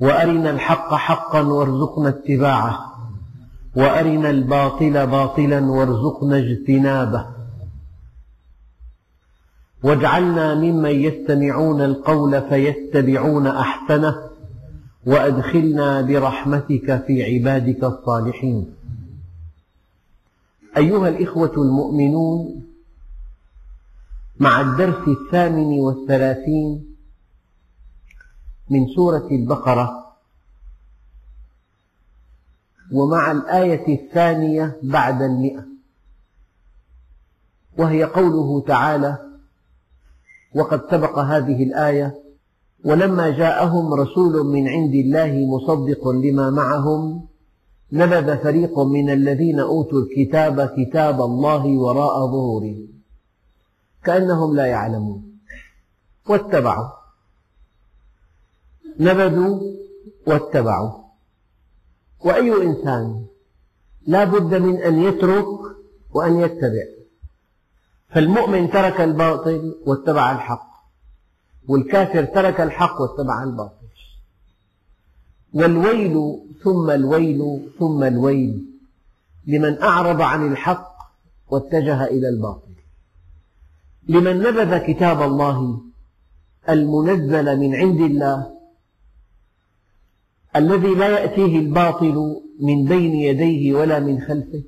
وأرنا الحق حقا وارزقنا اتباعه. وأرنا الباطل باطلا وارزقنا اجتنابه. واجعلنا ممن يستمعون القول فيتبعون أحسنه. وأدخلنا برحمتك في عبادك الصالحين. أيها الإخوة المؤمنون مع الدرس الثامن والثلاثين من سورة البقرة. ومع الآية الثانية بعد المئة. وهي قوله تعالى وقد سبق هذه الآية ولما جاءهم رسول من عند الله مصدق لما معهم نبذ فريق من الذين أوتوا الكتاب كتاب الله وراء ظهورهم. كأنهم لا يعلمون. واتبعوا. نبذوا واتبعوا. وأي إنسان لا بد من أن يترك وأن يتبع. فالمؤمن ترك الباطل واتبع الحق والكافر ترك الحق واتبع الباطل. والويل ثم الويل ثم الويل لمن أعرض عن الحق واتجه إلى الباطل. لمن نبذ كتاب الله المنزل من عند الله الذي لا يأتيه الباطل من بين يديه ولا من خلفه.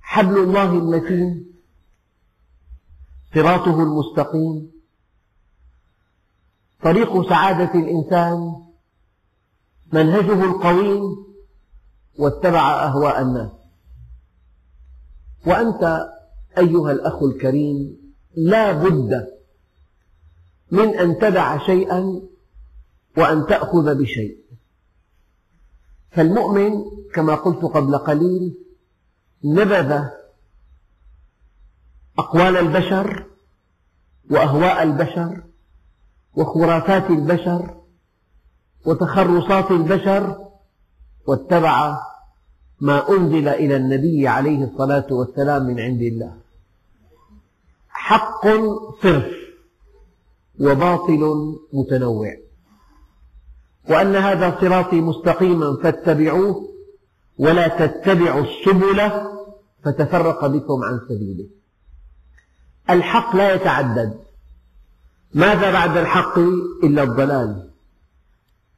حبل الله المتين صراطه المستقيم طريق سعادة الإنسان منهجه القويم واتبع أهواء الناس. وأنت أيها الأخ الكريم لا بد من أن تدع شيئا وأن تأخذ بشيء. فالمؤمن كما قلت قبل قليل نبذ أقوال البشر وأهواء البشر وخرافات البشر وتخرصات البشر واتبع ما أنزل إلى النبي عليه الصلاة والسلام من عند الله. حق صرف وباطل متنوع. وأن هذا صراطي مستقيما فاتبعوه ولا تتبعوا السبل فتفرق بكم عن سبيله. الحق لا يتعدد. ماذا بعد الحق إلا الضلال؟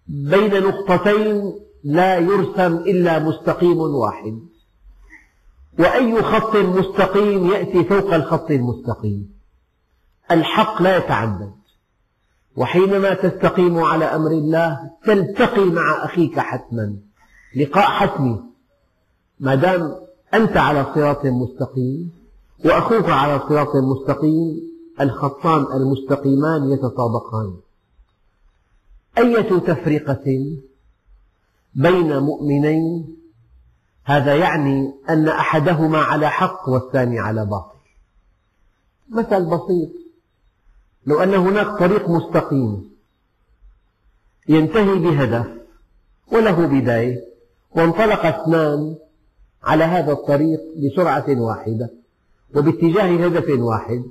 بين نقطتين لا يرسم إلا مستقيم واحد. وأي خط مستقيم يأتي فوق الخط المستقيم؟ الحق لا يتعدد. وحينما تستقيم على أمر الله تلتقي مع أخيك حتما. لقاء حتمي. ما دام أنت على صراط مستقيم وأخوك على صراط مستقيم الخطان المستقيمان يتطابقان. أية تفرقة بين مؤمنين؟ هذا يعني أن أحدهما على حق والثاني على باطل. مثل بسيط. لو أن هناك طريق مستقيم ينتهي بهدف وله بداية وانطلق اثنان على هذا الطريق بسرعة واحدة وباتجاه هدف واحد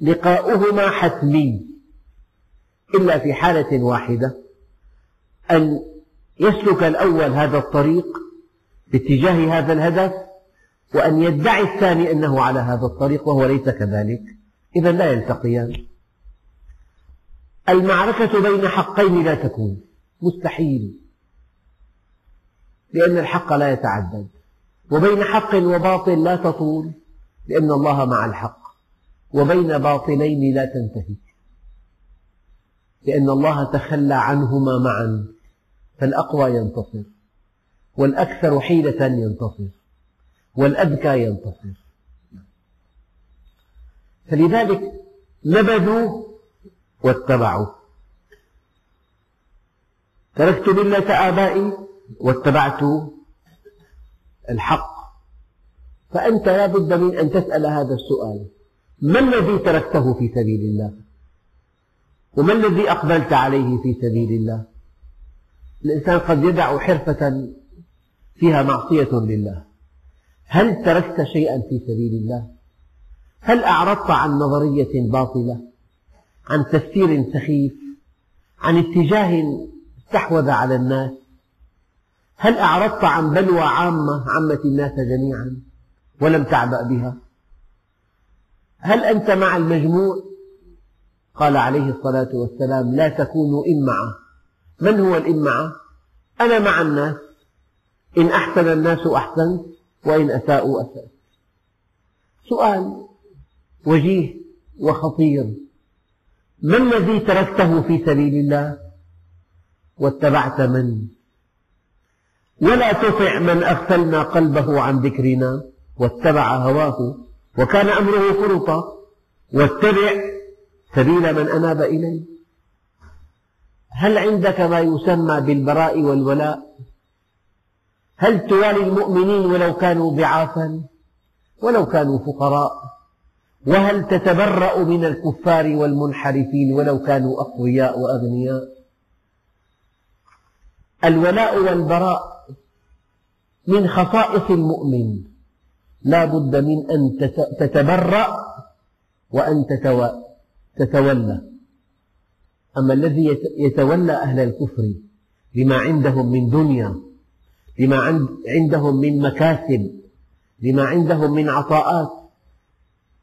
لقاؤهما حتمي إلا في حالة واحدة أن يسلك الأول هذا الطريق باتجاه هذا الهدف وأن يدعي الثاني أنه على هذا الطريق وهو ليس كذلك. إذا لا يلتقيان. المعركة بين حقين لا تكون. مستحيل. لأن الحق لا يتعدد. وبين حق وباطل لا تطول. لأن الله مع الحق. وبين باطلين لا تنتهي. لأن الله تخلى عنهما معا. فالأقوى ينتصر. والأكثر حيلة ينتصر. والأذكى ينتصر. فلذلك نبذوا واتبعوا تركت ملة آبائي واتبعت الحق. فأنت لا بد من أن تسأل هذا السؤال. ما الذي تركته في سبيل الله؟ وما الذي أقبلت عليه في سبيل الله؟ الإنسان قد يدع حرفة فيها معصية لله. هل تركت شيئا في سبيل الله؟ هل أعرضت عن نظرية باطلة؟ عن تفسير سخيف عن اتجاه استحوذ على الناس. هل أعرضت عن بلوى عامة عمت الناس جميعا ولم تعبأ بها؟ هل أنت مع المجموع؟ قال عليه الصلاة والسلام لا تكونوا إمعة من هو الإمعة أنا مع الناس. إن أحسن الناس أحسنت وإن أساءوا أسأت سؤال وجيه وخطير. ما الذي تركته في سبيل الله؟ واتبعت من؟ ولا تطع من أغفلنا قلبه عن ذكرنا واتبع هواه وكان أمره فرطا واتبع سبيل من أناب إليه. هل عندك ما يسمى بالبراء والولاء؟ هل توالي المؤمنين ولو كانوا ضعافا؟ ولو كانوا فقراء؟ وهل تتبرأ من الكفار والمنحرفين ولو كانوا أقوياء وأغنياء؟ الولاء والبراء من خصائص المؤمن. لا بد من أن تتبرأ وأن تتولى. أما الذي يتولى أهل الكفر لما عندهم من دنيا لما عندهم من مكاسب لما عندهم من عطاءات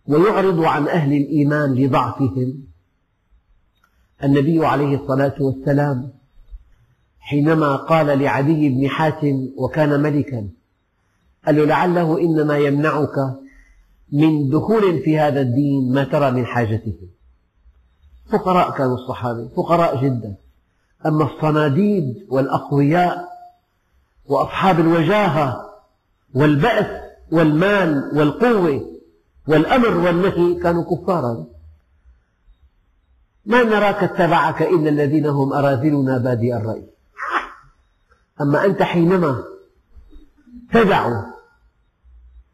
ويعرض عن أهل الإيمان لضعفهم. النبي عليه الصلاة والسلام حينما قال لعدي بن حاتم وكان ملكا قال له لعله إنما يمنعك من دخول في هذا الدين ما ترى من حاجتهم فقراء كانوا الصحابة فقراء جدا. أما الصناديد والأقوياء وأصحاب الوجاهة والبأس والمال والقوة والأمر والنهي كانوا كفارا. ما نراك اتبعك إلا الذين هم أراذلنا بادي الرأي. أما أنت حينما تدع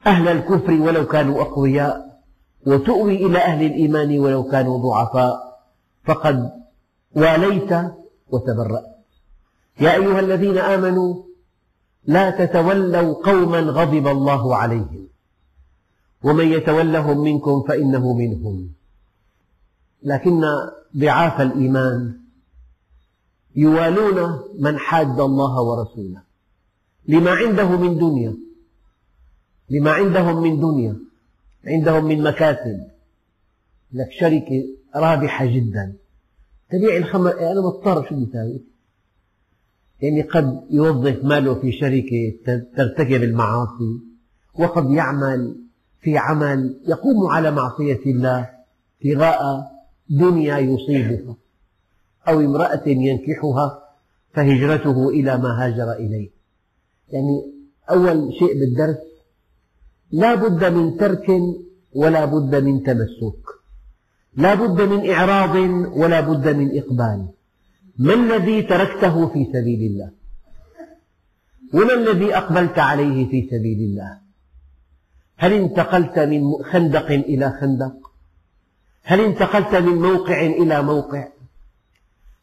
أهل الكفر ولو كانوا أقوياء وتؤوي إلى أهل الإيمان ولو كانوا ضعفاء فقد واليت وتبرأت يا أيها الذين آمنوا لا تتولوا قوما غضب الله عليهم. ومن يتولهم منكم فإنه منهم. لكن ضعاف الإيمان يوالون من حاد الله ورسوله. لما عنده من دنيا لما عندهم من دنيا عندهم من مكاسب. لك شركة رابحة جدا. تبيع الخمر أنا مضطر شو بيساوي يعني قد يوظف ماله في شركة ترتكب المعاصي وقد يعمل في عمل يقوم على معصية الله ابتغاء دنيا يصيبها أو امرأة ينكحها فهجرته إلى ما هاجر إليه. يعني أول شيء بالدرس لا بد من ترك ولا بد من تمسك. لا بد من إعراض ولا بد من إقبال. ما الذي تركته في سبيل الله؟ وما الذي أقبلت عليه في سبيل الله؟ هل انتقلت من خندق إلى خندق؟ هل انتقلت من موقع إلى موقع؟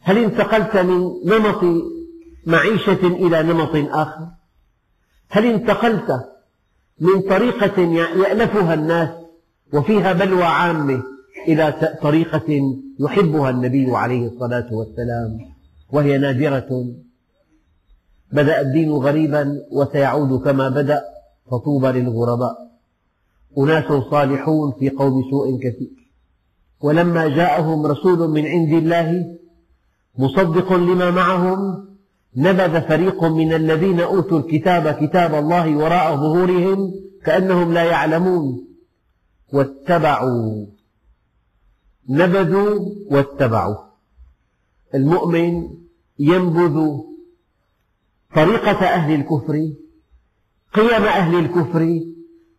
هل انتقلت من نمط معيشة إلى نمط آخر؟ هل انتقلت من طريقة يألفها الناس وفيها بلوى عامة إلى طريقة يحبها النبي عليه الصلاة والسلام وهي نادرة؟ بدأ الدين غريبا وسيعود كما بدأ فطوبى للغرباء. أناس صالحون في قوم سوء كثير. ظلما جاءهم رسول من عند الله مصدق لما معهم نبذ فريق من الذين أوتوا الكتاب كتاب الله وراء ظهورهم كأنهم لا يعلمون واتبعوا. نبذوا واتبعوا. المؤمن ينبذ طريقة أهل الكفر قيم أهل الكفر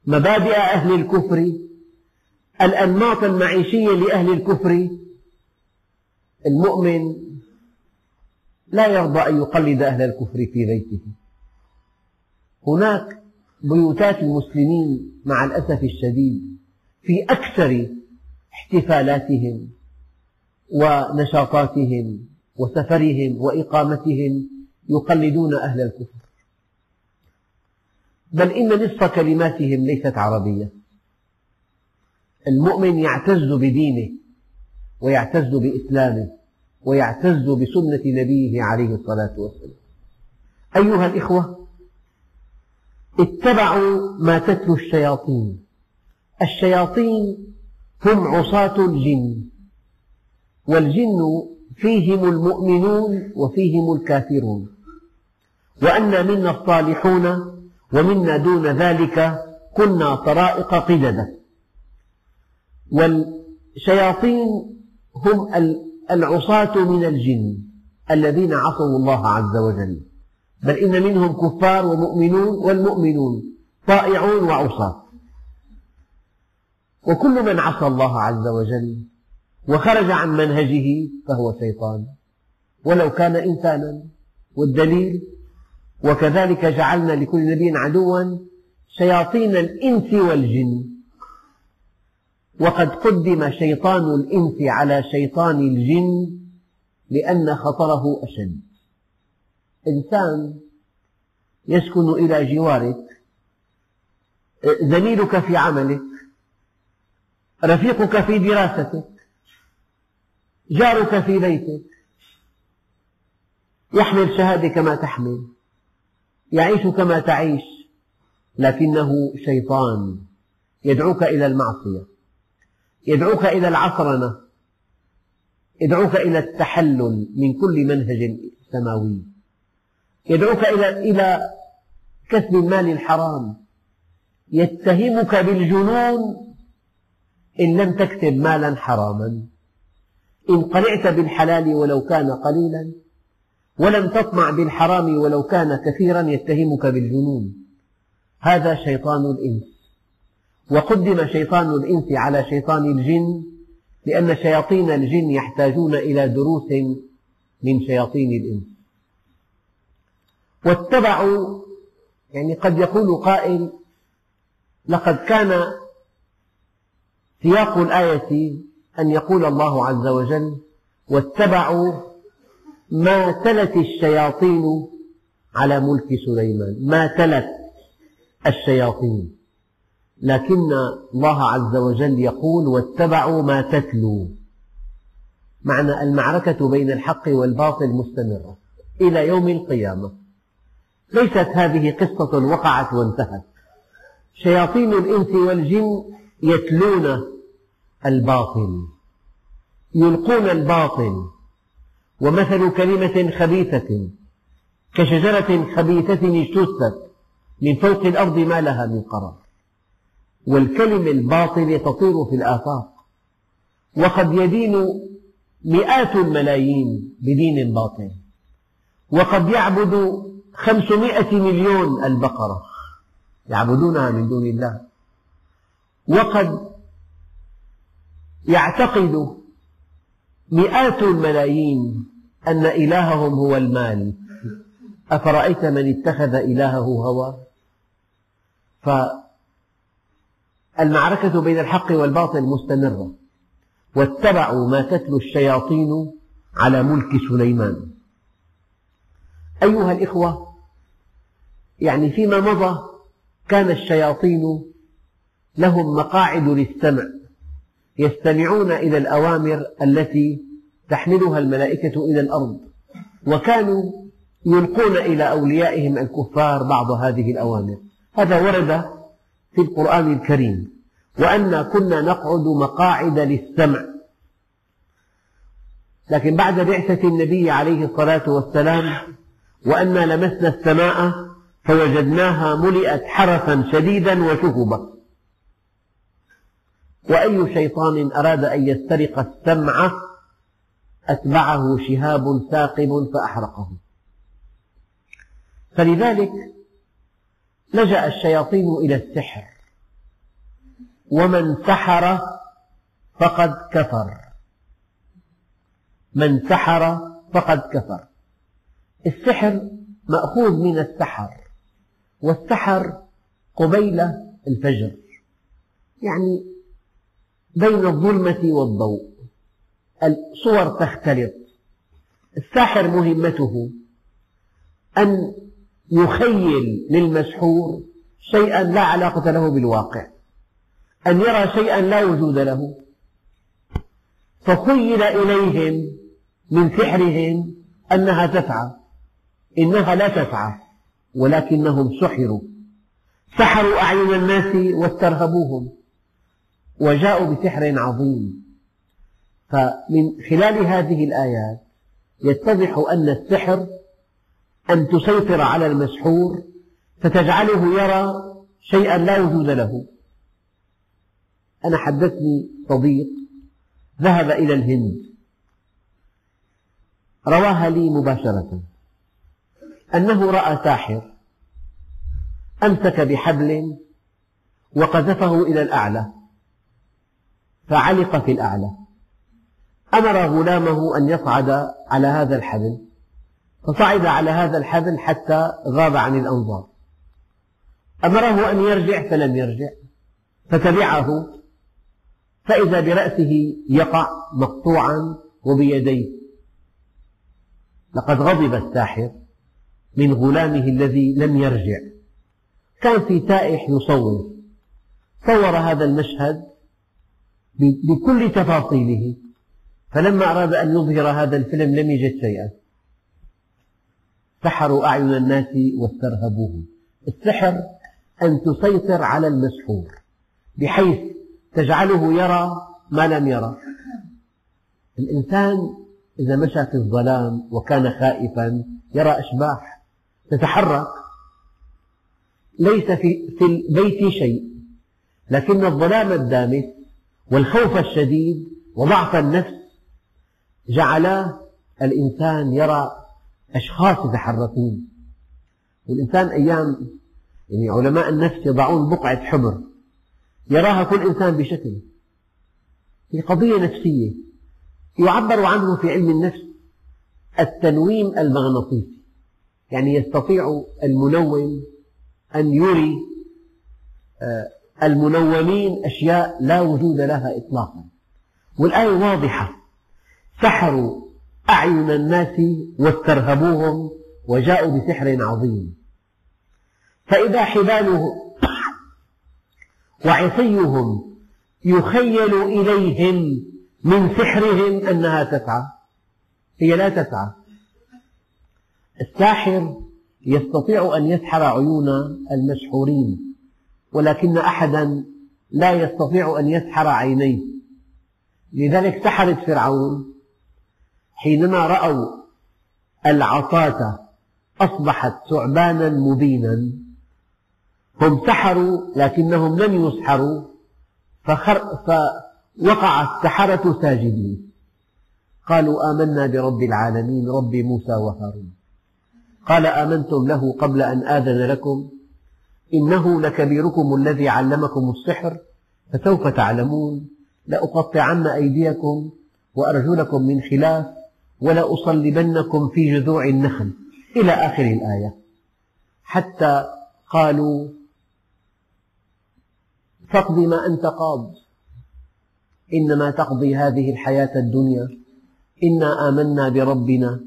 مبادئ أهل الكفر الأنماط المعيشية لأهل الكفر. المؤمن لا يرضى أن يقلد أهل الكفر في بيته. هناك بيوتات المسلمين مع الأسف الشديد في أكثر احتفالاتهم ونشاطاتهم وسفرهم وإقامتهم يقلدون أهل الكفر. بل إن نصف كلماتهم ليست عربية. المؤمن يعتز بدينه ويعتز بإسلامه ويعتز بسنة نبيه عليه الصلاة والسلام. أيها الإخوة اتبعوا ما تتلو الشياطين. الشياطين هم عصاة الجن والجن فيهم المؤمنون وفيهم الكافرون. وأنا منا الصالحون ومنا دون ذلك كنا طرائق قددا والشياطين هم العصاة من الجن الذين عصوا الله عز وجل. بل إن منهم كفار ومؤمنون والمؤمنون طائعون وعصاة. وكل من عصى الله عز وجل وخرج عن منهجه فهو شيطان. ولو كان إنسانا والدليل وكذلك جعلنا لكل نبي عدوا شياطين الإنس والجن. وقد قدم شيطان الإنس على شيطان الجن لأن خطره أشد. إنسان يسكن إلى جوارك زميلك في عملك رفيقك في دراستك جارك في بيتك يحمل شهادة كما تحمل. يعيش كما تعيش لكنه شيطان. يدعوك إلى المعصية. يدعوك إلى العصرنة. يدعوك إلى التحلل من كل منهج سماوي. يدعوك إلى إلى كسب المال الحرام. يتهمك بالجنون إن لم تكسب مالا حراما. إن قنعت بالحلال ولو كان قليلا. ولم تطمع بالحرام ولو كان كثيرا يتهمك بالجنون. هذا شيطان الإنس. وقدم شيطان الإنس على شيطان الجن لأن شياطين الجن يحتاجون إلى دروس من شياطين الإنس. واتبعوا يعني قد يقول قائل لقد كان سياق الآية أن يقول الله عز وجل واتبعوا ما تلت الشياطين على ملك سليمان. ما تلت الشياطين. لكن الله عز وجل يقول واتبعوا ما تتلو. معنى المعركة بين الحق والباطل مستمرة إلى يوم القيامة. ليست هذه قصة وقعت وانتهت. شياطين الإنس والجن يتلون الباطل يلقون الباطل. ومثل كلمة خبيثة كشجرة خبيثة اجتثت من فوق الأرض ما لها من قرار. والكلم الباطل تطير في الآفاق. وقد يدين مئات الملايين بدين باطل. وقد يعبد خمسمائة مليون البقرة. يعبدونها من دون الله. وقد يعتقد مئات الملايين أن إلههم هو المال. أفرأيت من اتخذ إلهه هواه فالمعركة بين الحق والباطل مستمرة واتبعوا ما تتلو الشياطين على ملك سليمان. أيها الإخوة يعني فيما مضى كان الشياطين لهم مقاعد للسمع. يستمعون إلى الأوامر التي تحملها الملائكة إلى الأرض وكانوا يلقون إلى أوليائهم الكفار بعض هذه الأوامر. هذا ورد في القرآن الكريم. وأنا كنا نقعد مقاعد للسمع. لكن بعد بعثة النبي عليه الصلاة والسلام وأنا لمسنا السماء فوجدناها ملئت حرسا شديدا وشهبا. وأي شيطان أراد أن يسترق السمع أتبعه شهاب ثاقب فأحرقه. فلذلك لجأ الشياطين إلى السحر. ومن سحر فقد كفر. من سحر فقد كفر. السحر مأخوذ من السحر والسحر قبيل الفجر. يعني بين الظلمة والضوء. الصور تختلط. الساحر مهمته أن يخيل للمسحور شيئا لا علاقة له بالواقع. أن يرى شيئا لا وجود له. فخيل إليهم من سحرهم أنها تسعى. إنها لا تسعى ولكنهم سحروا. سحروا أعين الناس واسترهبوهم. وجاءوا بسحر عظيم. فمن خلال هذه الآيات يتضح أن السحر أن تسيطر على المسحور فتجعله يرى شيئا لا وجود له. أنا حدثني صديق ذهب إلى الهند. رواها لي مباشرة. أنه رأى ساحر أمسك بحبل وقذفه إلى الأعلى. فعلق في الأعلى. أمر غلامه أن يصعد على هذا الحبل فصعد على هذا الحبل حتى غاب عن الأنظار. أمره أن يرجع فلم يرجع فتبعه فإذا برأسه يقع مقطوعا وبيديه. لقد غضب الساحر من غلامه الذي لم يرجع. كان في تائح يصور صور هذا المشهد بكل تفاصيله. فلما أراد أن يظهر هذا الفيلم لم يجد شيئا. سحروا أعين الناس واسترهبوهم السحر أن تسيطر على المسحور بحيث تجعله يرى ما لم يرى. الإنسان إذا مشى في الظلام وكان خائفا يرى أشباح تتحرك. ليس في, في البيت شيء لكن الظلام الدامس والخوف الشديد وضعف النفس جعلا الإنسان يرى أشخاص يتحركون. والإنسان أيام يعني علماء النفس يضعون بقعة حبر يراها كل إنسان بشكل هي قضية نفسية يعبر عنه في علم النفس التنويم المغناطيسي يعني يستطيع المنوم أن يري آه، المنومين أشياء لا وجود لها إطلاقا. والآية واضحة. سحروا أعين الناس واسترهبوهم وجاءوا بسحر عظيم. فإذا حبالهم وعصيهم يخيل إليهم من سحرهم أنها تسعى. هي لا تسعى. الساحر يستطيع أن يسحر عيون المسحورين ولكن أحدا لا يستطيع أن يسحر عينيه. لذلك سحرة فرعون حينما رأوا العصاة أصبحت ثعبانا مبينا. هم سحروا لكنهم لم يسحروا فوقع السحرة ساجدين. قالوا آمنا برب العالمين رب موسى وهارون. قال آمنتم له قبل أن آذن لكم؟ إنه لكبيركم الذي علمكم السحر فسوف تعلمون. لأقطعن أيديكم وأرجلكم من خلاف ولأصلبنكم في جذوع النخل. إلى آخر الآية. حتى قالوا فاقض ما أنت قاض. إنما تقضي هذه الحياة الدنيا. إنا آمنا بربنا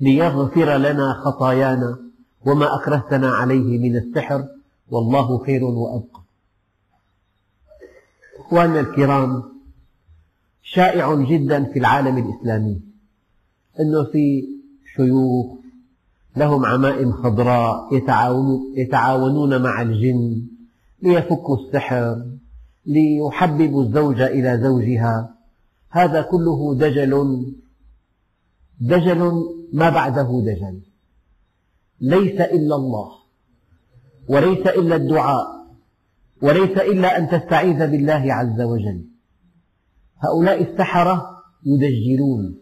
ليغفر لنا خطايانا وما أكرهتنا عليه من السحر. والله خير وأبقى. أخواننا الكرام شائع جدا في العالم الإسلامي أنه في شيوخ لهم عمائم خضراء يتعاونون مع الجن ليفكوا السحر ليحببوا الزوجة إلى زوجها. هذا كله دجل دجل ما بعده دجل. ليس إلا الله. وليس إلا الدعاء وليس إلا أن تستعيذ بالله عز وجل. هؤلاء السحرة يدجلون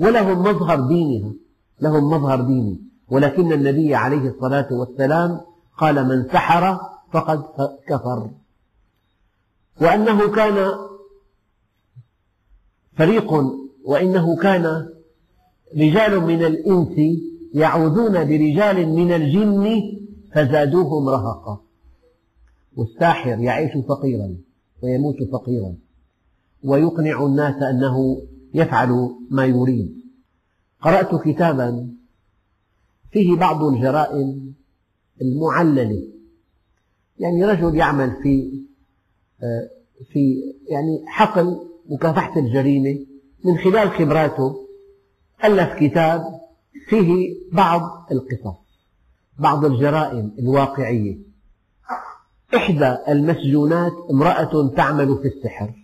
ولهم مظهر دينها لهم مظهر ديني. ولكن النبي عليه الصلاة والسلام قال من سحر فقد كفر. وأنه كان فريق وإنه كان رجال من الإنس يعوذون برجال من الجن فزادوهم رهقا. والساحر يعيش فقيرا ويموت فقيرا. ويقنع الناس أنه يفعل ما يريد. قرأت كتابا فيه بعض الجرائم المعللة. يعني رجل يعمل في في يعني حقل مكافحة الجريمة. من خلال خبراته ألف كتاب فيه بعض القصص. بعض الجرائم الواقعية. إحدى المسجونات امرأة تعمل في السحر.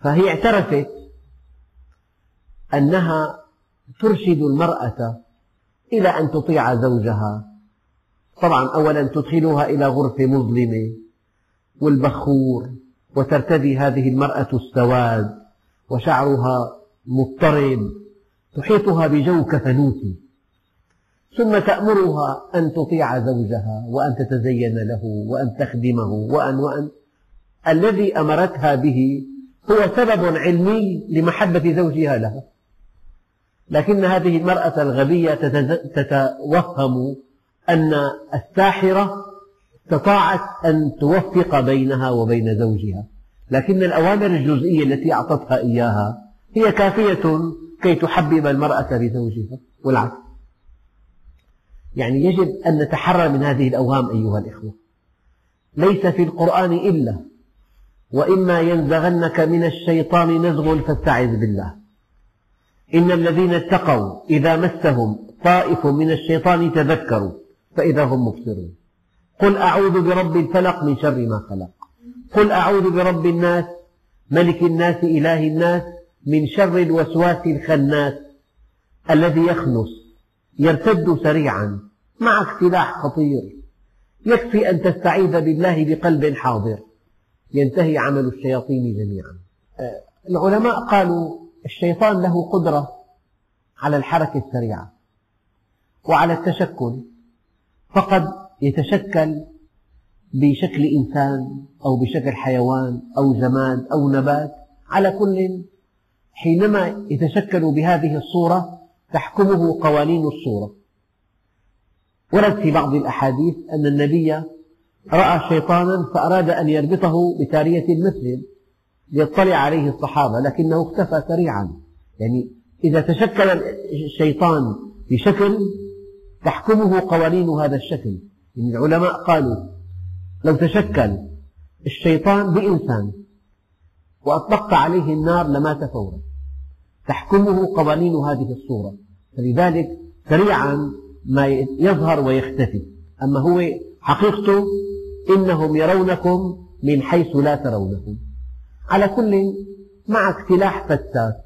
فهي اعترفت أنها ترشد المرأة إلى أن تطيع زوجها. طبعا أولا تدخلها إلى غرفة مظلمة والبخور وترتدي هذه المرأة السواد وشعرها مضطرب تحيطها بجو كفنوتي ثم تأمرها أن تطيع زوجها وأن تتزين له وأن تخدمه وأن وأن. الذي أمرتها به هو سبب علمي لمحبة زوجها لها. لكن هذه المرأة الغبية تتوهم أن الساحرة استطاعت أن توفق بينها وبين زوجها. لكن الأوامر الجزئية التي أعطتها إياها هي كافية كي تحبب المرأة بزوجها والعكس. يعني يجب أن نتحرى من هذه الأوهام أيها الإخوة. ليس في القرآن إلا وإما ينزغنك من الشيطان نزغ فاستعذ بالله. إن الذين اتقوا إذا مسهم طائف من الشيطان تذكروا فإذا هم مبصرون. قل أعوذ برب الفلق من شر ما خلق. قل أعوذ برب الناس ملك الناس إله الناس من شر الوسواس الخناس الذي يخنس يرتد سريعا معك سلاح خطير. يكفي أن تستعيذ بالله بقلب حاضر. ينتهي عمل الشياطين جميعا. آه، العلماء قالوا الشيطان له قدرة على الحركة السريعة وعلى التشكل فقد يتشكل بشكل إنسان أو بشكل حيوان أو جماد أو نبات. على كل حينما يتشكل بهذه الصورة تحكمه قوانين الصورة. ورد في بعض الأحاديث أن النبي رأى شيطانا فأراد أن يربطه بتارية المسجد ليطلع عليه الصحابة لكنه اختفى سريعا. يعني إذا تشكل الشيطان بشكل تحكمه قوانين هذا الشكل. يعني العلماء قالوا لو تشكل الشيطان بإنسان وأطلقت عليه النار لمات فورا. تحكمه قوانين هذه الصورة. فلذلك سريعا ما يظهر ويختفي. أما هو حقيقته إنهم يرونكم من حيث لا ترونهم على كل معك سلاح فتاك.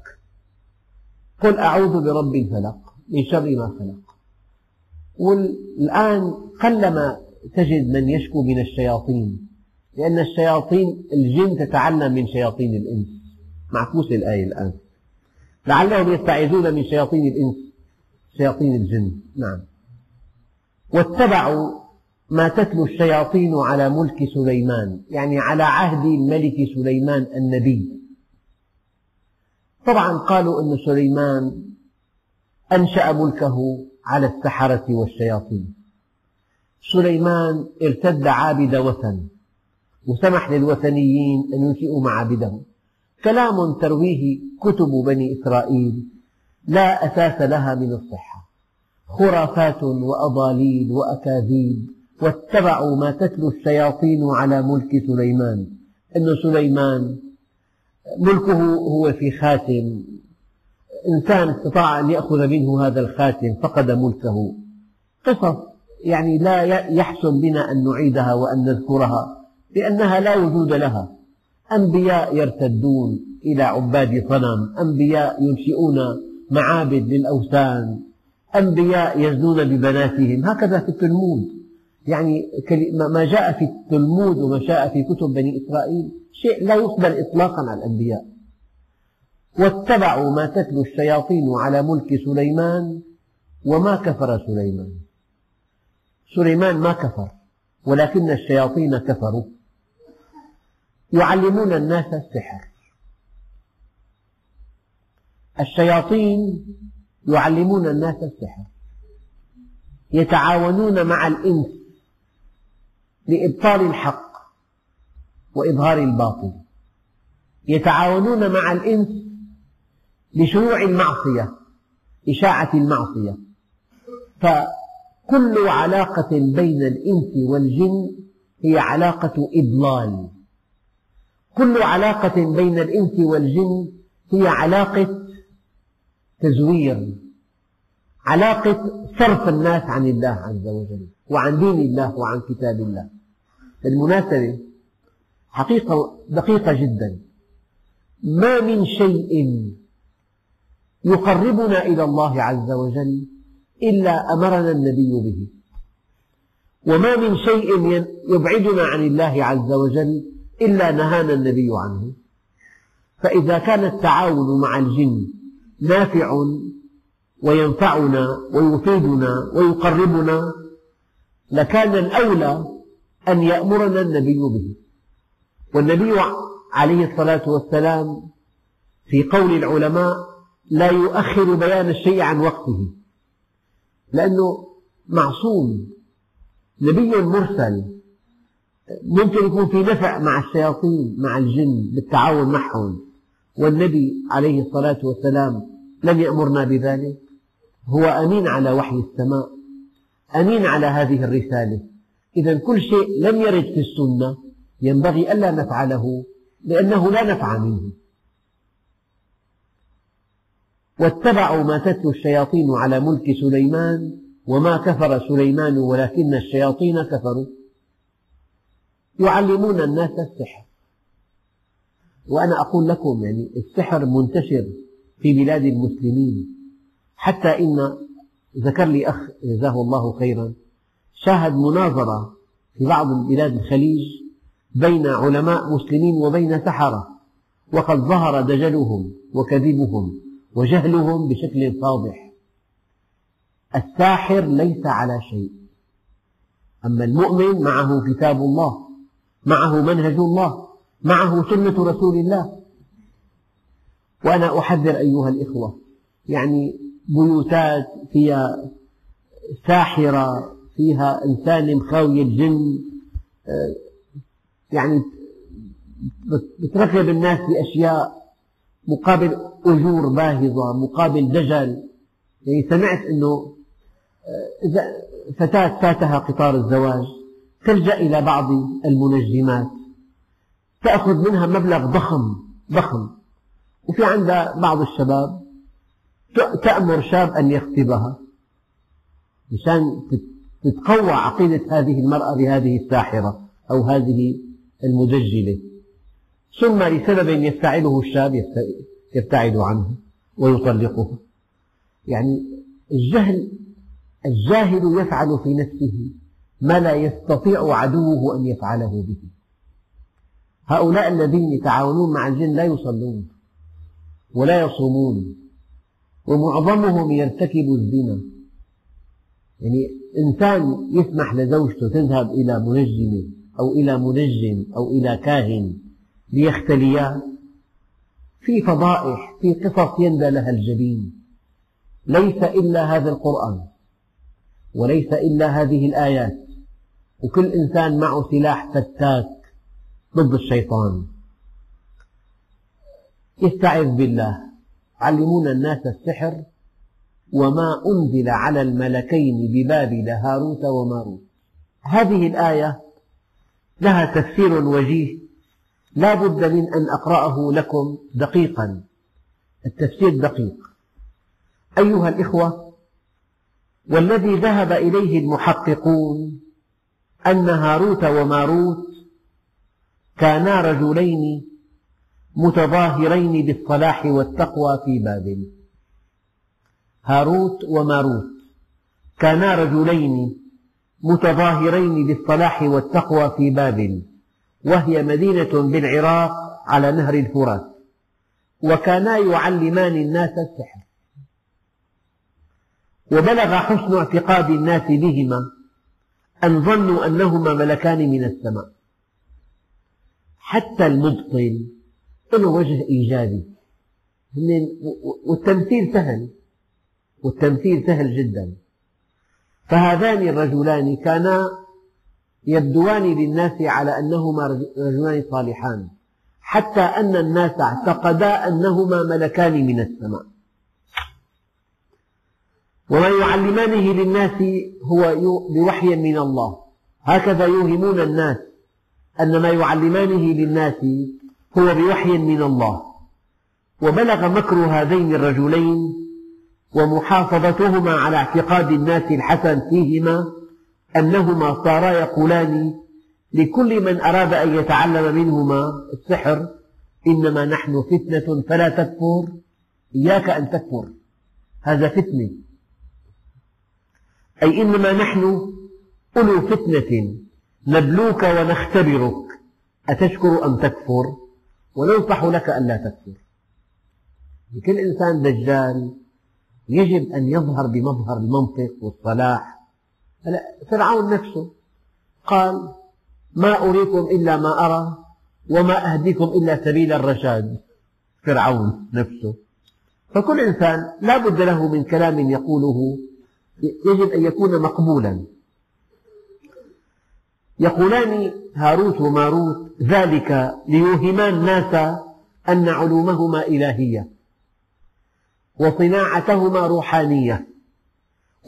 قل أعوذ برب الفلق من شر ما خلق. والآن قلما تجد من يشكو من الشياطين لأن الشياطين الجن تتعلم من شياطين الإنس. معكوسة الآية الآن. لعلهم يستعيذون من شياطين الإنس شياطين الجن. نعم. واتبعوا ما تتلو الشياطين على ملك سليمان يعني على عهد الملك سليمان النبي. طبعا قالوا أن سليمان أنشأ ملكه على السحرة والشياطين. سليمان ارتد عابد وثن وسمح للوثنيين أن ينشئوا معابدهم كلام ترويه كتب بني إسرائيل. لا أساس لها من الصحة. خرافات وأضاليل وأكاذيب. واتبعوا ما تتلو الشياطين على ملك سليمان. أن سليمان ملكه هو في خاتم. إنسان استطاع أن يأخذ منه هذا الخاتم فقد ملكه. قصص يعني لا يحسن بنا أن نعيدها وأن نذكرها لأنها لا وجود لها. أنبياء يرتدون إلى عباد صنم أنبياء ينشئون معابد للأوثان أنبياء يزنون ببناتهم هكذا في التلمود. يعني ما جاء في التلمود وما جاء في كتب بني إسرائيل شيء لا يقبل إطلاقا على الأنبياء. واتبعوا ما تتلو الشياطين على ملك سليمان وما كفر سليمان. سليمان ما كفر ولكن الشياطين كفروا. يعلمون الناس السحر. الشياطين يعلمون الناس السحر. يتعاونون مع الإنس لإبطال الحق وإظهار الباطل. يتعاونون مع الإنس لشيوع المعصية إشاعة المعصية. فكل علاقة بين الإنس والجن هي علاقة إضلال. كل علاقة بين الإنس والجن هي علاقة تزوير علاقة صرف الناس عن الله عز وجل وعن دين الله وعن كتاب الله. بالمناسبة حقيقة دقيقة جدا. ما من شيء يقربنا إلى الله عز وجل إلا أمرنا النبي به. وما من شيء يبعدنا عن الله عز وجل إلا نهانا النبي عنه. فإذا كان التعاون مع الجن نافع وينفعنا ويفيدنا ويقربنا لكان الأولى أن يأمرنا النبي به. والنبي عليه الصلاة والسلام في قول العلماء لا يؤخر بيان الشيء عن وقته لأنه معصوم نبي مرسل. ممكن يكون في نفع مع الشياطين مع الجن بالتعاون معهم. والنبي عليه الصلاة والسلام لم يأمرنا بذلك. هو أمين على وحي السماء أمين على هذه الرسالة. إذا كل شيء لم يرد في السنة ينبغي ألا نفعله لأنه لا نفع منه. واتبعوا ما تتلو الشياطين على ملك سليمان وما كفر سليمان ولكن الشياطين كفروا. يعلمون الناس السحر. وأنا أقول لكم يعني السحر منتشر في بلاد المسلمين. حتى إن ذكر لي أخ جزاه الله خيرا شاهد مناظرة في بعض بلاد الخليج بين علماء مسلمين وبين سحرة وقد ظهر دجلهم وكذبهم وجهلهم بشكل فاضح. الساحر ليس على شيء. أما المؤمن معه كتاب الله. معه منهج الله معه سنة رسول الله. وأنا أحذر أيها الإخوة يعني بيوتات فيها ساحرة فيها إنسان مخاوي الجن آه، يعني بتركب الناس بأشياء مقابل أجور باهظة مقابل دجل. يعني سمعت أنه آه، إذا فتاة فاتها قطار الزواج تلجأ إلى بعض المنجمات تأخذ منها مبلغ ضخم ضخم. وفي عندها بعض الشباب تأمر شاب أن يخطبها مشان تتقوى عقيدة هذه المرأة بهذه الساحرة أو هذه المدجلة ثم لسبب يفتعله الشاب يبتعد عنه ويطلقها يعني الجهل الجاهل يفعل في نفسه ما لا يستطيع عدوه أن يفعله به. هؤلاء الذين يتعاونون مع الجن لا يصلون ولا يصومون ومعظمهم يرتكب الزنا. يعني إنسان يسمح لزوجته تذهب إلى منجمة أو إلى منجم أو إلى كاهن ليختليا. في فضائح في قصص يندى لها الجبين. ليس إلا هذا القرآن وليس إلا هذه الآيات. وكل إنسان معه سلاح فتاك ضد الشيطان. يستعذ بالله. علمون الناس السحر وما أنزل على الملكين ببابل هاروت وماروت. هذه الآية لها تفسير وجيه. لا بد من أن أقرأه لكم دقيقا. التفسير دقيق. أيها الإخوة والذي ذهب إليه المحققون أن هاروت وماروت كانا رجلين متظاهرين بالصلاح والتقوى في بابل. هاروت وماروت كانا رجلين متظاهرين بالصلاح والتقوى في بابل وهي مدينة بالعراق على نهر الفرات وكانا يعلمان الناس السحر. وبلغ حسن اعتقاد الناس بهما أن ظنوا أنهما ملكان من السماء. حتى المبطل له وجه إيجابي. والتمثيل سهل. والتمثيل سهل جدا. فهذان الرجلان كانا يبدوان للناس على أنهما رجلان صالحان. حتى أن الناس اعتقدا أنهما ملكان من السماء. وما يعلمانه للناس هو بوحي من الله. هكذا يوهمون الناس أن ما يعلمانه للناس هو بوحي من الله. وبلغ مكر هذين الرجلين ومحافظتهما على اعتقاد الناس الحسن فيهما أنهما صارا يقولان لكل من أراد أن يتعلم منهما السحر إنما نحن فتنة فلا تكفر إياك أن تكفر. هذا فتنة. أي إنما نحن أولو فتنة نبلوك ونختبرك. أتشكر أم تكفر؟ وننصح لك ألا تكفر. كل إنسان دجال يجب أن يظهر بمظهر المنطق والصلاح. فرعون نفسه قال ما أريكم إلا ما أرى وما أهديكم إلا سبيل الرشاد. فرعون نفسه. فكل إنسان لا بد له من كلام يقوله يجب أن يكون مقبولا. يقولان هاروت وماروت ذلك ليوهما الناس أن علومهما إلهية وصناعتهما روحانية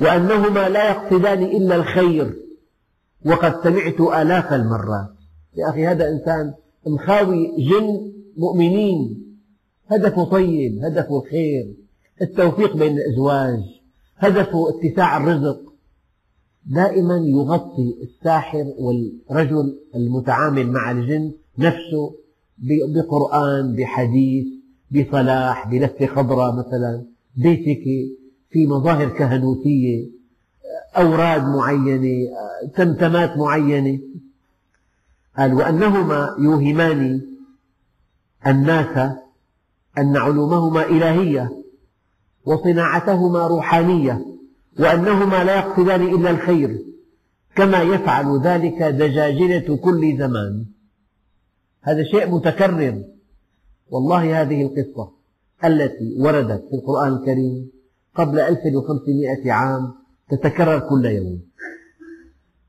وأنهما لا يقصدان إلا الخير. وقد سمعت آلاف المرات يا أخي هذا إنسان مخاوي جن مؤمنين. هدفه طيب هدفه الخير التوفيق بين الأزواج. هدفه اتساع الرزق. دائما يغطي الساحر والرجل المتعامل مع الجن نفسه بقرآن بحديث بصلاح بلفة خضراء مثلا بيتك في مظاهر كهنوتية أوراد معينة تمتمات معينة. قال وأنهما يوهمان الناس أن علومهما إلهية. وصناعتهما روحانية وأنهما لا يقصدان إلا الخير كما يفعل ذلك دجاجلة كل زمان. هذا شيء متكرر. والله هذه القصة التي وردت في القرآن الكريم قبل 1500 عام تتكرر كل يوم.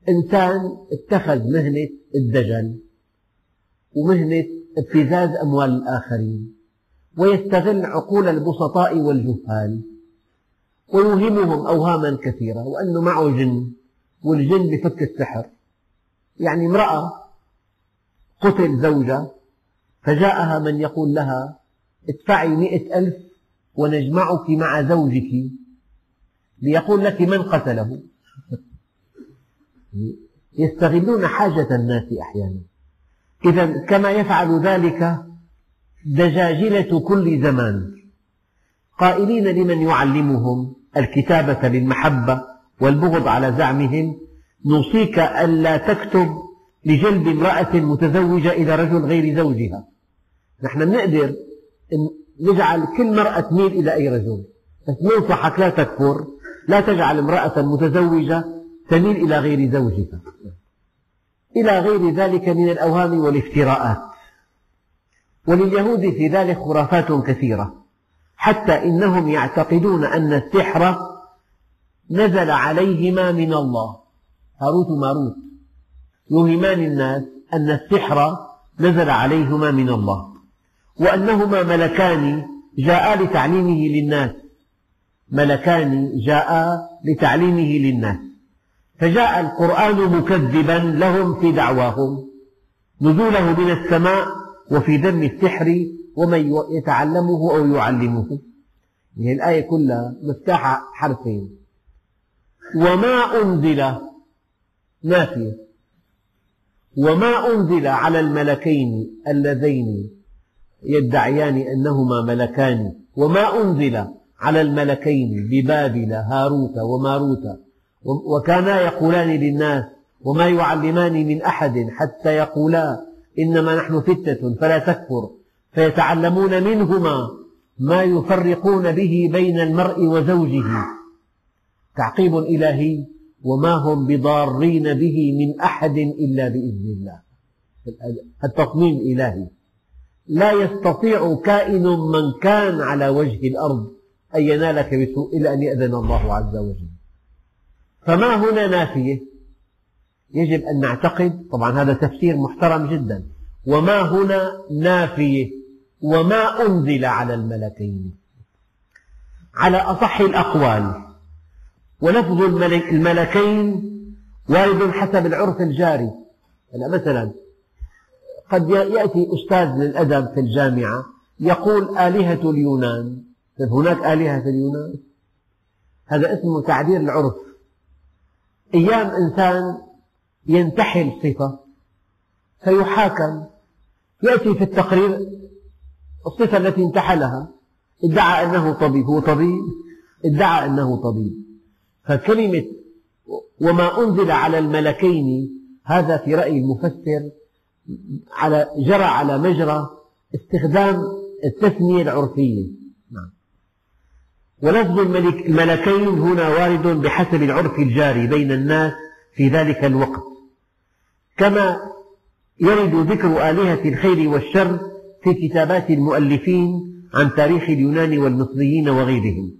إنسان اتخذ مهنة الدجل ومهنة ابتزاز أموال الآخرين. ويستغل عقول البسطاء والجهال ويوهمهم أوهاما كثيرة وأنه معه جن والجن بفك السحر. يعني امرأة قتل زوجها فجاءها من يقول لها ادفعي مئة ألف ونجمعك مع زوجك ليقول لك من قتله. يستغلون حاجة الناس أحيانا. إذا كما يفعل ذلك دجاجلة كل زمان. قائلين لمن يعلمهم الكتابة للمحبة والبغض على زعمهم. نوصيك ألا تكتب لجلب امرأة متزوجة إلى رجل غير زوجها. نحن نقدر نجعل كل مرأة تميل إلى أي رجل. بس ننصحك لا تكفر لا تجعل امرأة متزوجة تميل إلى غير زوجها. إلى غير ذلك من الأوهام والافتراءات. ولليهود في ذلك خرافات كثيرة حتى إنهم يعتقدون أن السحر نزل عليهما من الله. هاروت وماروت يوهمان الناس أن السحر نزل عليهما من الله وأنهما ملكان جاءا لتعليمه للناس. ملكان جاءا لتعليمه للناس. فجاء القرآن مكذبا لهم في دعواهم. نزوله من السماء وفي ذم السحر ومن يتعلمه أو يعلمه. يعني الآية كلها مفتاحة حرفين. وما أنزل نافية وما أنزل على الملكين اللذين يدعيان أنهما ملكان. وما أنزل على الملكين ببابل هاروت وماروت. وكانا يقولان للناس وما يعلمان من أحد حتى يقولا. إنما نحن فتنة فلا تكفر. فيتعلمون منهما ما يفرقون به بين المرء وزوجه. تعقيب إلهي وما هم بضارين به من أحد إلا بإذن الله. التصميم إلهي. لا يستطيع كائن من كان على وجه الأرض أن ينالك بسوء إلا أن يأذن الله عز وجل. فما هنا نافية؟ يجب أن نعتقد طبعا هذا تفسير محترم جدا وما هنا نافية وما أنزل على الملكين. على أصح الأقوال ولفظ الملكين وارد حسب العرف الجاري. مثلا قد يأتي أستاذ للأدب في الجامعة يقول آلهة اليونان. طيب هناك آلهة في اليونان؟ هذا اسمه تعبير العرف. أيام إنسان ينتحل صفة فيحاكم يأتي في التقرير الصفة التي انتحلها ادعى أنه طبيب هو طبيب ادعى أنه طبيب. فكلمة وما أنزل على الملكين هذا في رأي المفسر على جرى على مجرى استخدام التثنية العرفية. نعم. ولفظ الملكين هنا وارد بحسب العرف الجاري بين الناس في ذلك الوقت. كما يرد ذكر آلهة الخير والشر في كتابات المؤلفين عن تاريخ اليونان والمصريين وغيرهم.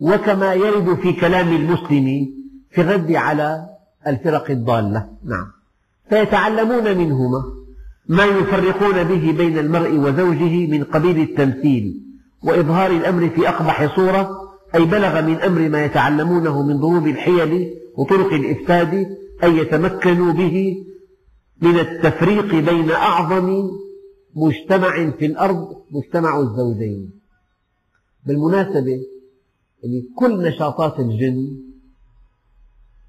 وكما يرد في كلام المسلم في الرد على الفرق الضالة. نعم. فيتعلمون منهما ما يفرقون به بين المرء وزوجه من قبيل التمثيل وإظهار الأمر في أقبح صورة أي بلغ من أمر ما يتعلمونه من ضروب الحيل وطرق الإفساد أن يتمكنوا به من التفريق بين أعظم مجتمع في الأرض مجتمع الزوجين. بالمناسبة يعني كل نشاطات الجن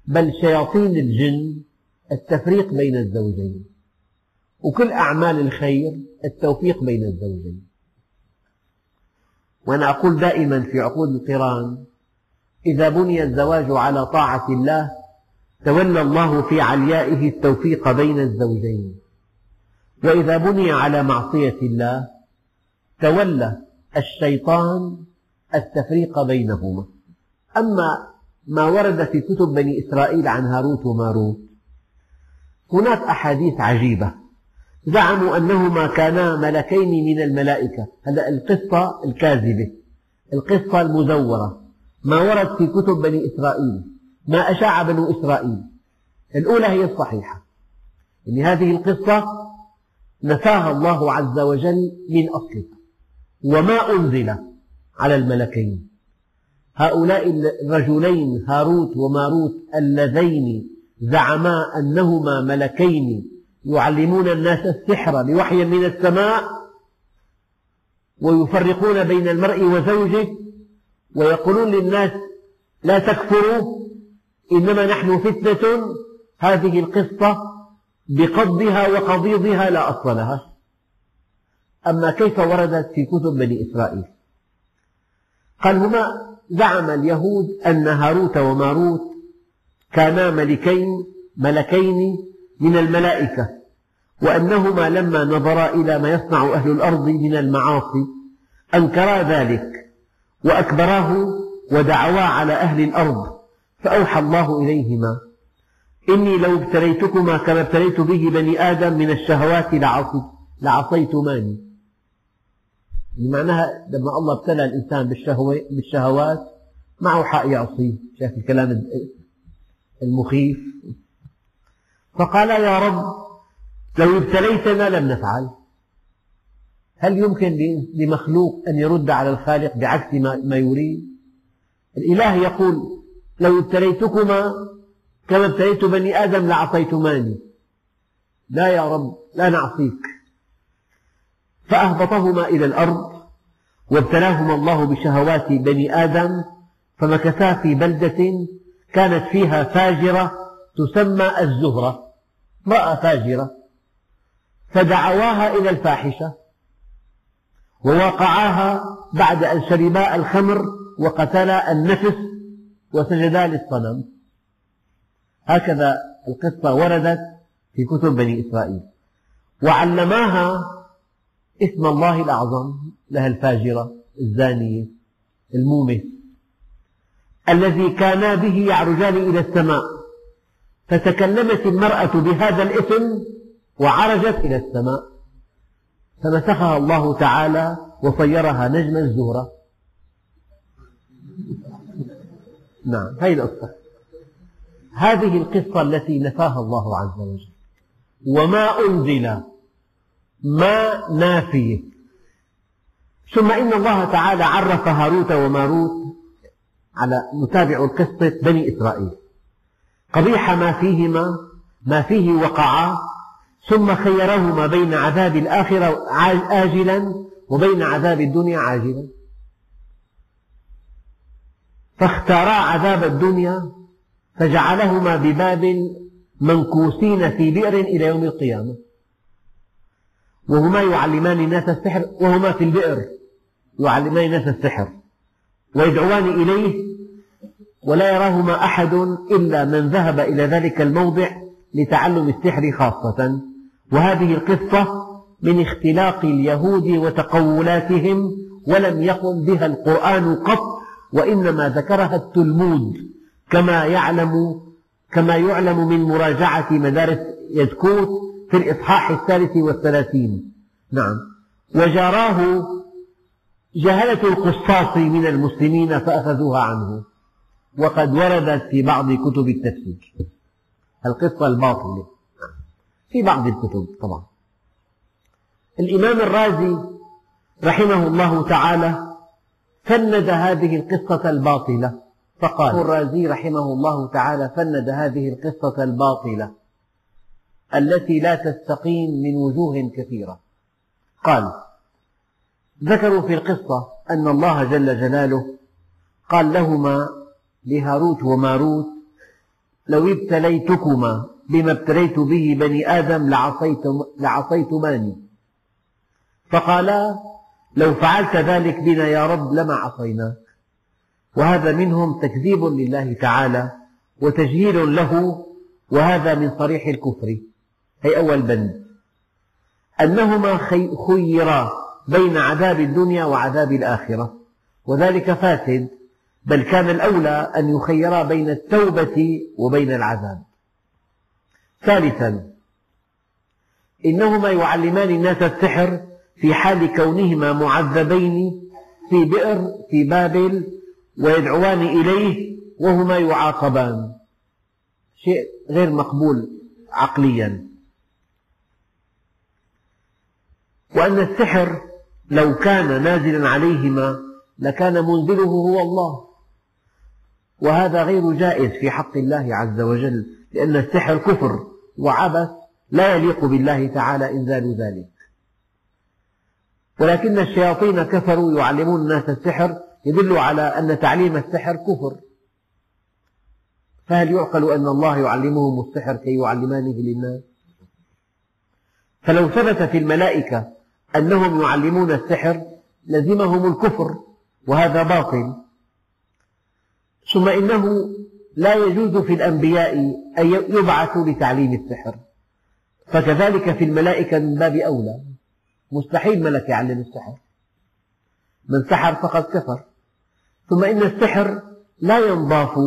بل شياطين الجن التفريق بين الزوجين. وكل أعمال الخير التوفيق بين الزوجين. وأنا أقول دائما في عقود القرآن إذا بني الزواج على طاعة الله تولى الله في عليائه التوفيق بين الزوجين. وإذا بني على معصية الله تولى الشيطان التفريق بينهما. أما ما ورد في كتب بني إسرائيل عن هاروت وماروت هناك أحاديث عجيبة. زعموا أنهما كانا ملكين من الملائكة. هذا القصة الكاذبة القصة المزورة. ما ورد في كتب بني إسرائيل. ما أشاع بنو إسرائيل. الأولى هي الصحيحة. يعني هذه القصة نفاها الله عز وجل من أصلها. وما أنزل على الملكين. هؤلاء الرجلين هاروت وماروت اللذين زعما أنهما ملكين يعلمون الناس السحر بوحي من السماء ويفرقون بين المرء وزوجه ويقولون للناس لا تكفروا إنما نحن فتنة. هذه القصة بقضها وقضيضها لا أصل لها. أما كيف وردت في كتب بني إسرائيل؟ قال هما زعم اليهود أن هاروت وماروت كانا ملكين ملكين من الملائكة وأنهما لما نظرا إلى ما يصنع أهل الأرض من المعاصي أنكرا ذلك وأكبراه ودعوا على أهل الأرض فأوحى الله إليهما إني لو ابتليتكما كما ابتليت به بني آدم من الشهوات لعصيتماني. معناها لما الله ابتلى الإنسان بالشهوات معه حق يعصيه شايف الكلام المخيف. فقال يا رب لو ابتليتنا لم نفعل. هل يمكن لمخلوق أن يرد على الخالق بعكس ما يريد؟ الإله يقول لو ابتليتكما كما ابتليت بني آدم لعصيتماني لا يا رب لا نعصيك فأهبطهما إلى الأرض وابتلاهما الله بشهوات بني آدم فمكثا في بلدة كانت فيها فاجرة تسمى الزهرة. امرأة فاجرة. فدعواها إلى الفاحشة ووقعاها بعد أن شربا الخمر وقتلا النفس وسجدا للصنم هكذا القصة وردت في كتب بني إسرائيل. وعلماها اسم الله الأعظم لها الفاجرة الزانية المومس الذي كانا به يعرجان إلى السماء فتكلمت المرأة بهذا الاسم وعرجت إلى السماء. فمسخها الله تعالى وصيرها نجم الزهرة. نعم هذه القصة. هذه القصة التي نفاها الله عز وجل. وما أنزل ما نافية. ثم إن الله تعالى عرف هاروت وماروت على نتابع قصة بني إسرائيل. قبيح ما فيهما ما فيه وقعا ثم خيرهما بين عذاب الآخرة آجلا وبين عذاب الدنيا عاجلا. فاختارا عذاب الدنيا فجعلهما ببابل منكوسين في بئر إلى يوم القيامة. وهما يعلمان الناس السحر وهما في البئر يعلمان الناس السحر ويدعوان إليه ولا يراهما أحد إلا من ذهب إلى ذلك الموضع لتعلم السحر خاصة. وهذه القصة من اختلاق اليهود وتقولاتهم ولم يقم بها القرآن قط وإنما ذكرها التلمود كما يعلم كما يعلم من مراجعة مدارس يزكوت في الإصحاح الثالث والثلاثين. نعم. وجاراه جهلة القصاص من المسلمين فأخذوها عنه. وقد وردت في بعض كتب التفسير. القصة الباطلة. في بعض الكتب طبعا. الإمام الرازي رحمه الله تعالى فند هذه القصة الباطلة. فقال الرازي رحمه الله تعالى فند هذه القصة الباطلة التي لا تستقيم من وجوه كثيرة. قال ذكروا في القصة أن الله جل جلاله قال لهما لهاروت وماروت لو ابتليتكما بما ابتليت به بني آدم لعصيتماني. فقالا لو فعلت ذلك بنا يا رب لما عصيناك. وهذا منهم تكذيب لله تعالى وتجهيل له وهذا من صريح الكفر. هي أول بند أنهما خيرا بين عذاب الدنيا وعذاب الآخرة. وذلك فاسد بل كان الأولى أن يخيرا بين التوبة وبين العذاب. ثالثا إنهما يعلمان الناس السحر في حال كونهما معذبين في بئر في بابل ويدعوان إليه وهما يعاقبان. شيء غير مقبول عقليا. وأن السحر لو كان نازلا عليهما لكان منزله هو الله. وهذا غير جائز في حق الله عز وجل لأن السحر كفر وعبث لا يليق بالله تعالى إنزال ذلك. ولكن الشياطين كفروا يعلمون الناس السحر يدل على أن تعليم السحر كفر. فهل يعقل أن الله يعلمهم السحر كي يعلمانه للناس؟ فلو ثبت في الملائكة أنهم يعلمون السحر لزمهم الكفر وهذا باطل. ثم إنه لا يجوز في الأنبياء أن يبعثوا لتعليم السحر. فكذلك في الملائكة من باب أولى. مستحيل ملك يعلم السحر. من سحر فقد كفر. ثم إن السحر لا ينضاف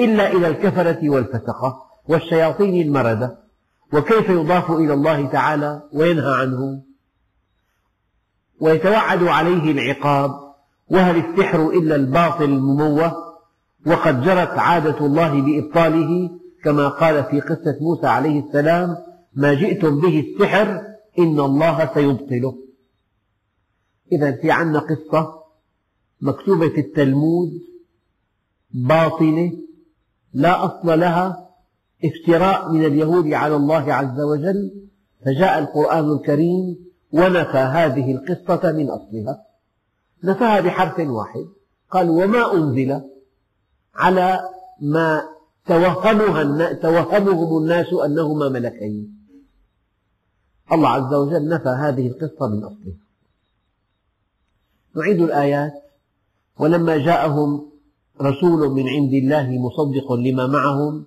إلا إلى الكفرة والفسقة والشياطين المردة. وكيف يضاف إلى الله تعالى وينهى عنه؟ ويتوعد عليه العقاب. وهل السحر إلا الباطل المموه؟ وقد جرت عادة الله بإبطاله كما قال في قصة موسى عليه السلام ما جئتم به السحر إن الله سيبطله. إذا في عنا قصة مكتوبة في التلمود باطلة لا أصل لها افتراء من اليهود على الله عز وجل فجاء القرآن الكريم ونفى هذه القصة من أصلها. نفاها بحرف واحد. قال وما أنزل على ما توهمها توهمهم الناس أنهما ملكين. الله عز وجل نفى هذه القصة من أصلها نعيد الآيات. ولما جاءهم رسول من عند الله مصدق لما معهم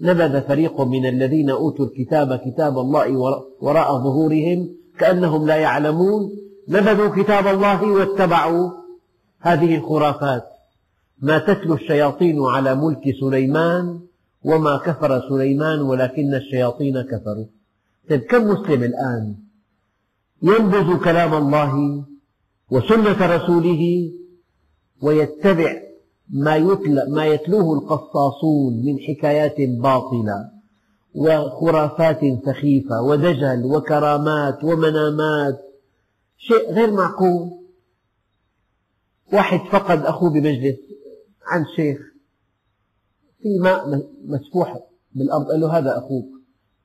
نبذ فريق من الذين أوتوا الكتاب كتاب الله وراء ظهورهم كأنهم لا يعلمون. نبذوا كتاب الله واتبعوا هذه الخرافات. ما تتلو الشياطين على ملك سليمان وما كفر سليمان ولكن الشياطين كفروا. طيب كم مسلم الآن ينبذ كلام الله وسنة رسوله ويتبع ما, ما يتلوه القصاصون من حكايات باطلة وخرافات سخيفة ودجل وكرامات ومنامات. شيء غير معقول. واحد فقد أخوه بمجلس عند شيخ في ماء مسفوح بالأرض قال له هذا أخوك.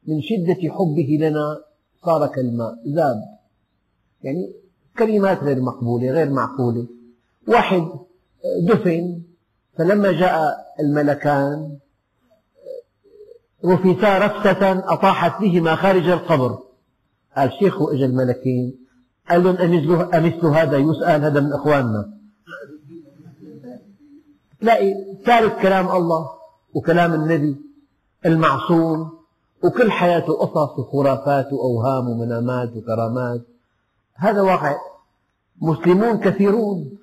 من شدة حبه لنا صار كالماء. ذاب يعني كلمات غير مقبولة غير معقولة. واحد دفن. فلما جاء الملكان رفتا رفسة أطاحت بهما خارج القبر. قال شيخ إجا الملكين قال لهم أمثل هذا يسأل هذا من إخواننا؟ تلاقي ثالث كلام الله وكلام النبي المعصوم. وكل حياته قصص وخرافات وأوهام ومنامات وكرامات. هذا واقع. مسلمون كثيرون.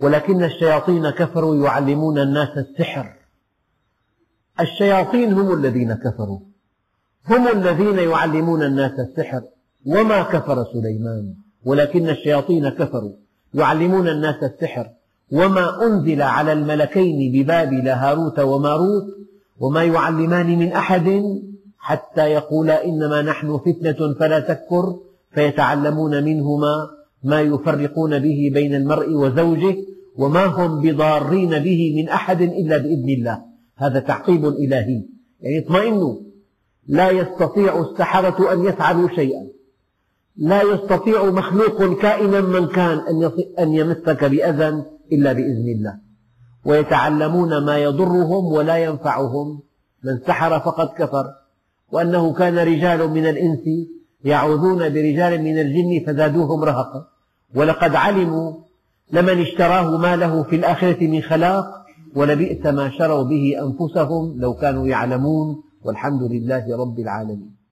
ولكن الشياطين كفروا يعلمون الناس السحر. الشياطين هم الذين كفروا. هم الذين يعلمون الناس السحر. وما كفر سليمان. ولكن الشياطين كفروا. يعلمون الناس السحر. وما أنزل على الملكين ببابل هاروت وماروت وما يعلمان من أحد حتى يقولا إنما نحن فتنة فلا تكفر فيتعلمون منهما ما يفرقون به بين المرء وزوجه وما هم بضارين به من أحد إلا بإذن الله. هذا تعقيب إلهي. يعني اطمئنوا. لا يستطيع السحرة أن يفعلوا شيئا. لا يستطيع مخلوق كائنا من كان أن يمسك بأذى إلا بإذن الله. ويتعلمون ما يضرهم ولا ينفعهم. من سحر فقد كفر. وأنه كان رجال من الإنس يعوذون برجال من الجن فزادوهم رهقا. ولقد علموا لمن اشتراه ما له في الآخرة من خلاق ولبئس ما شروا به أنفسهم لو كانوا يعلمون. والحمد لله رب العالمين.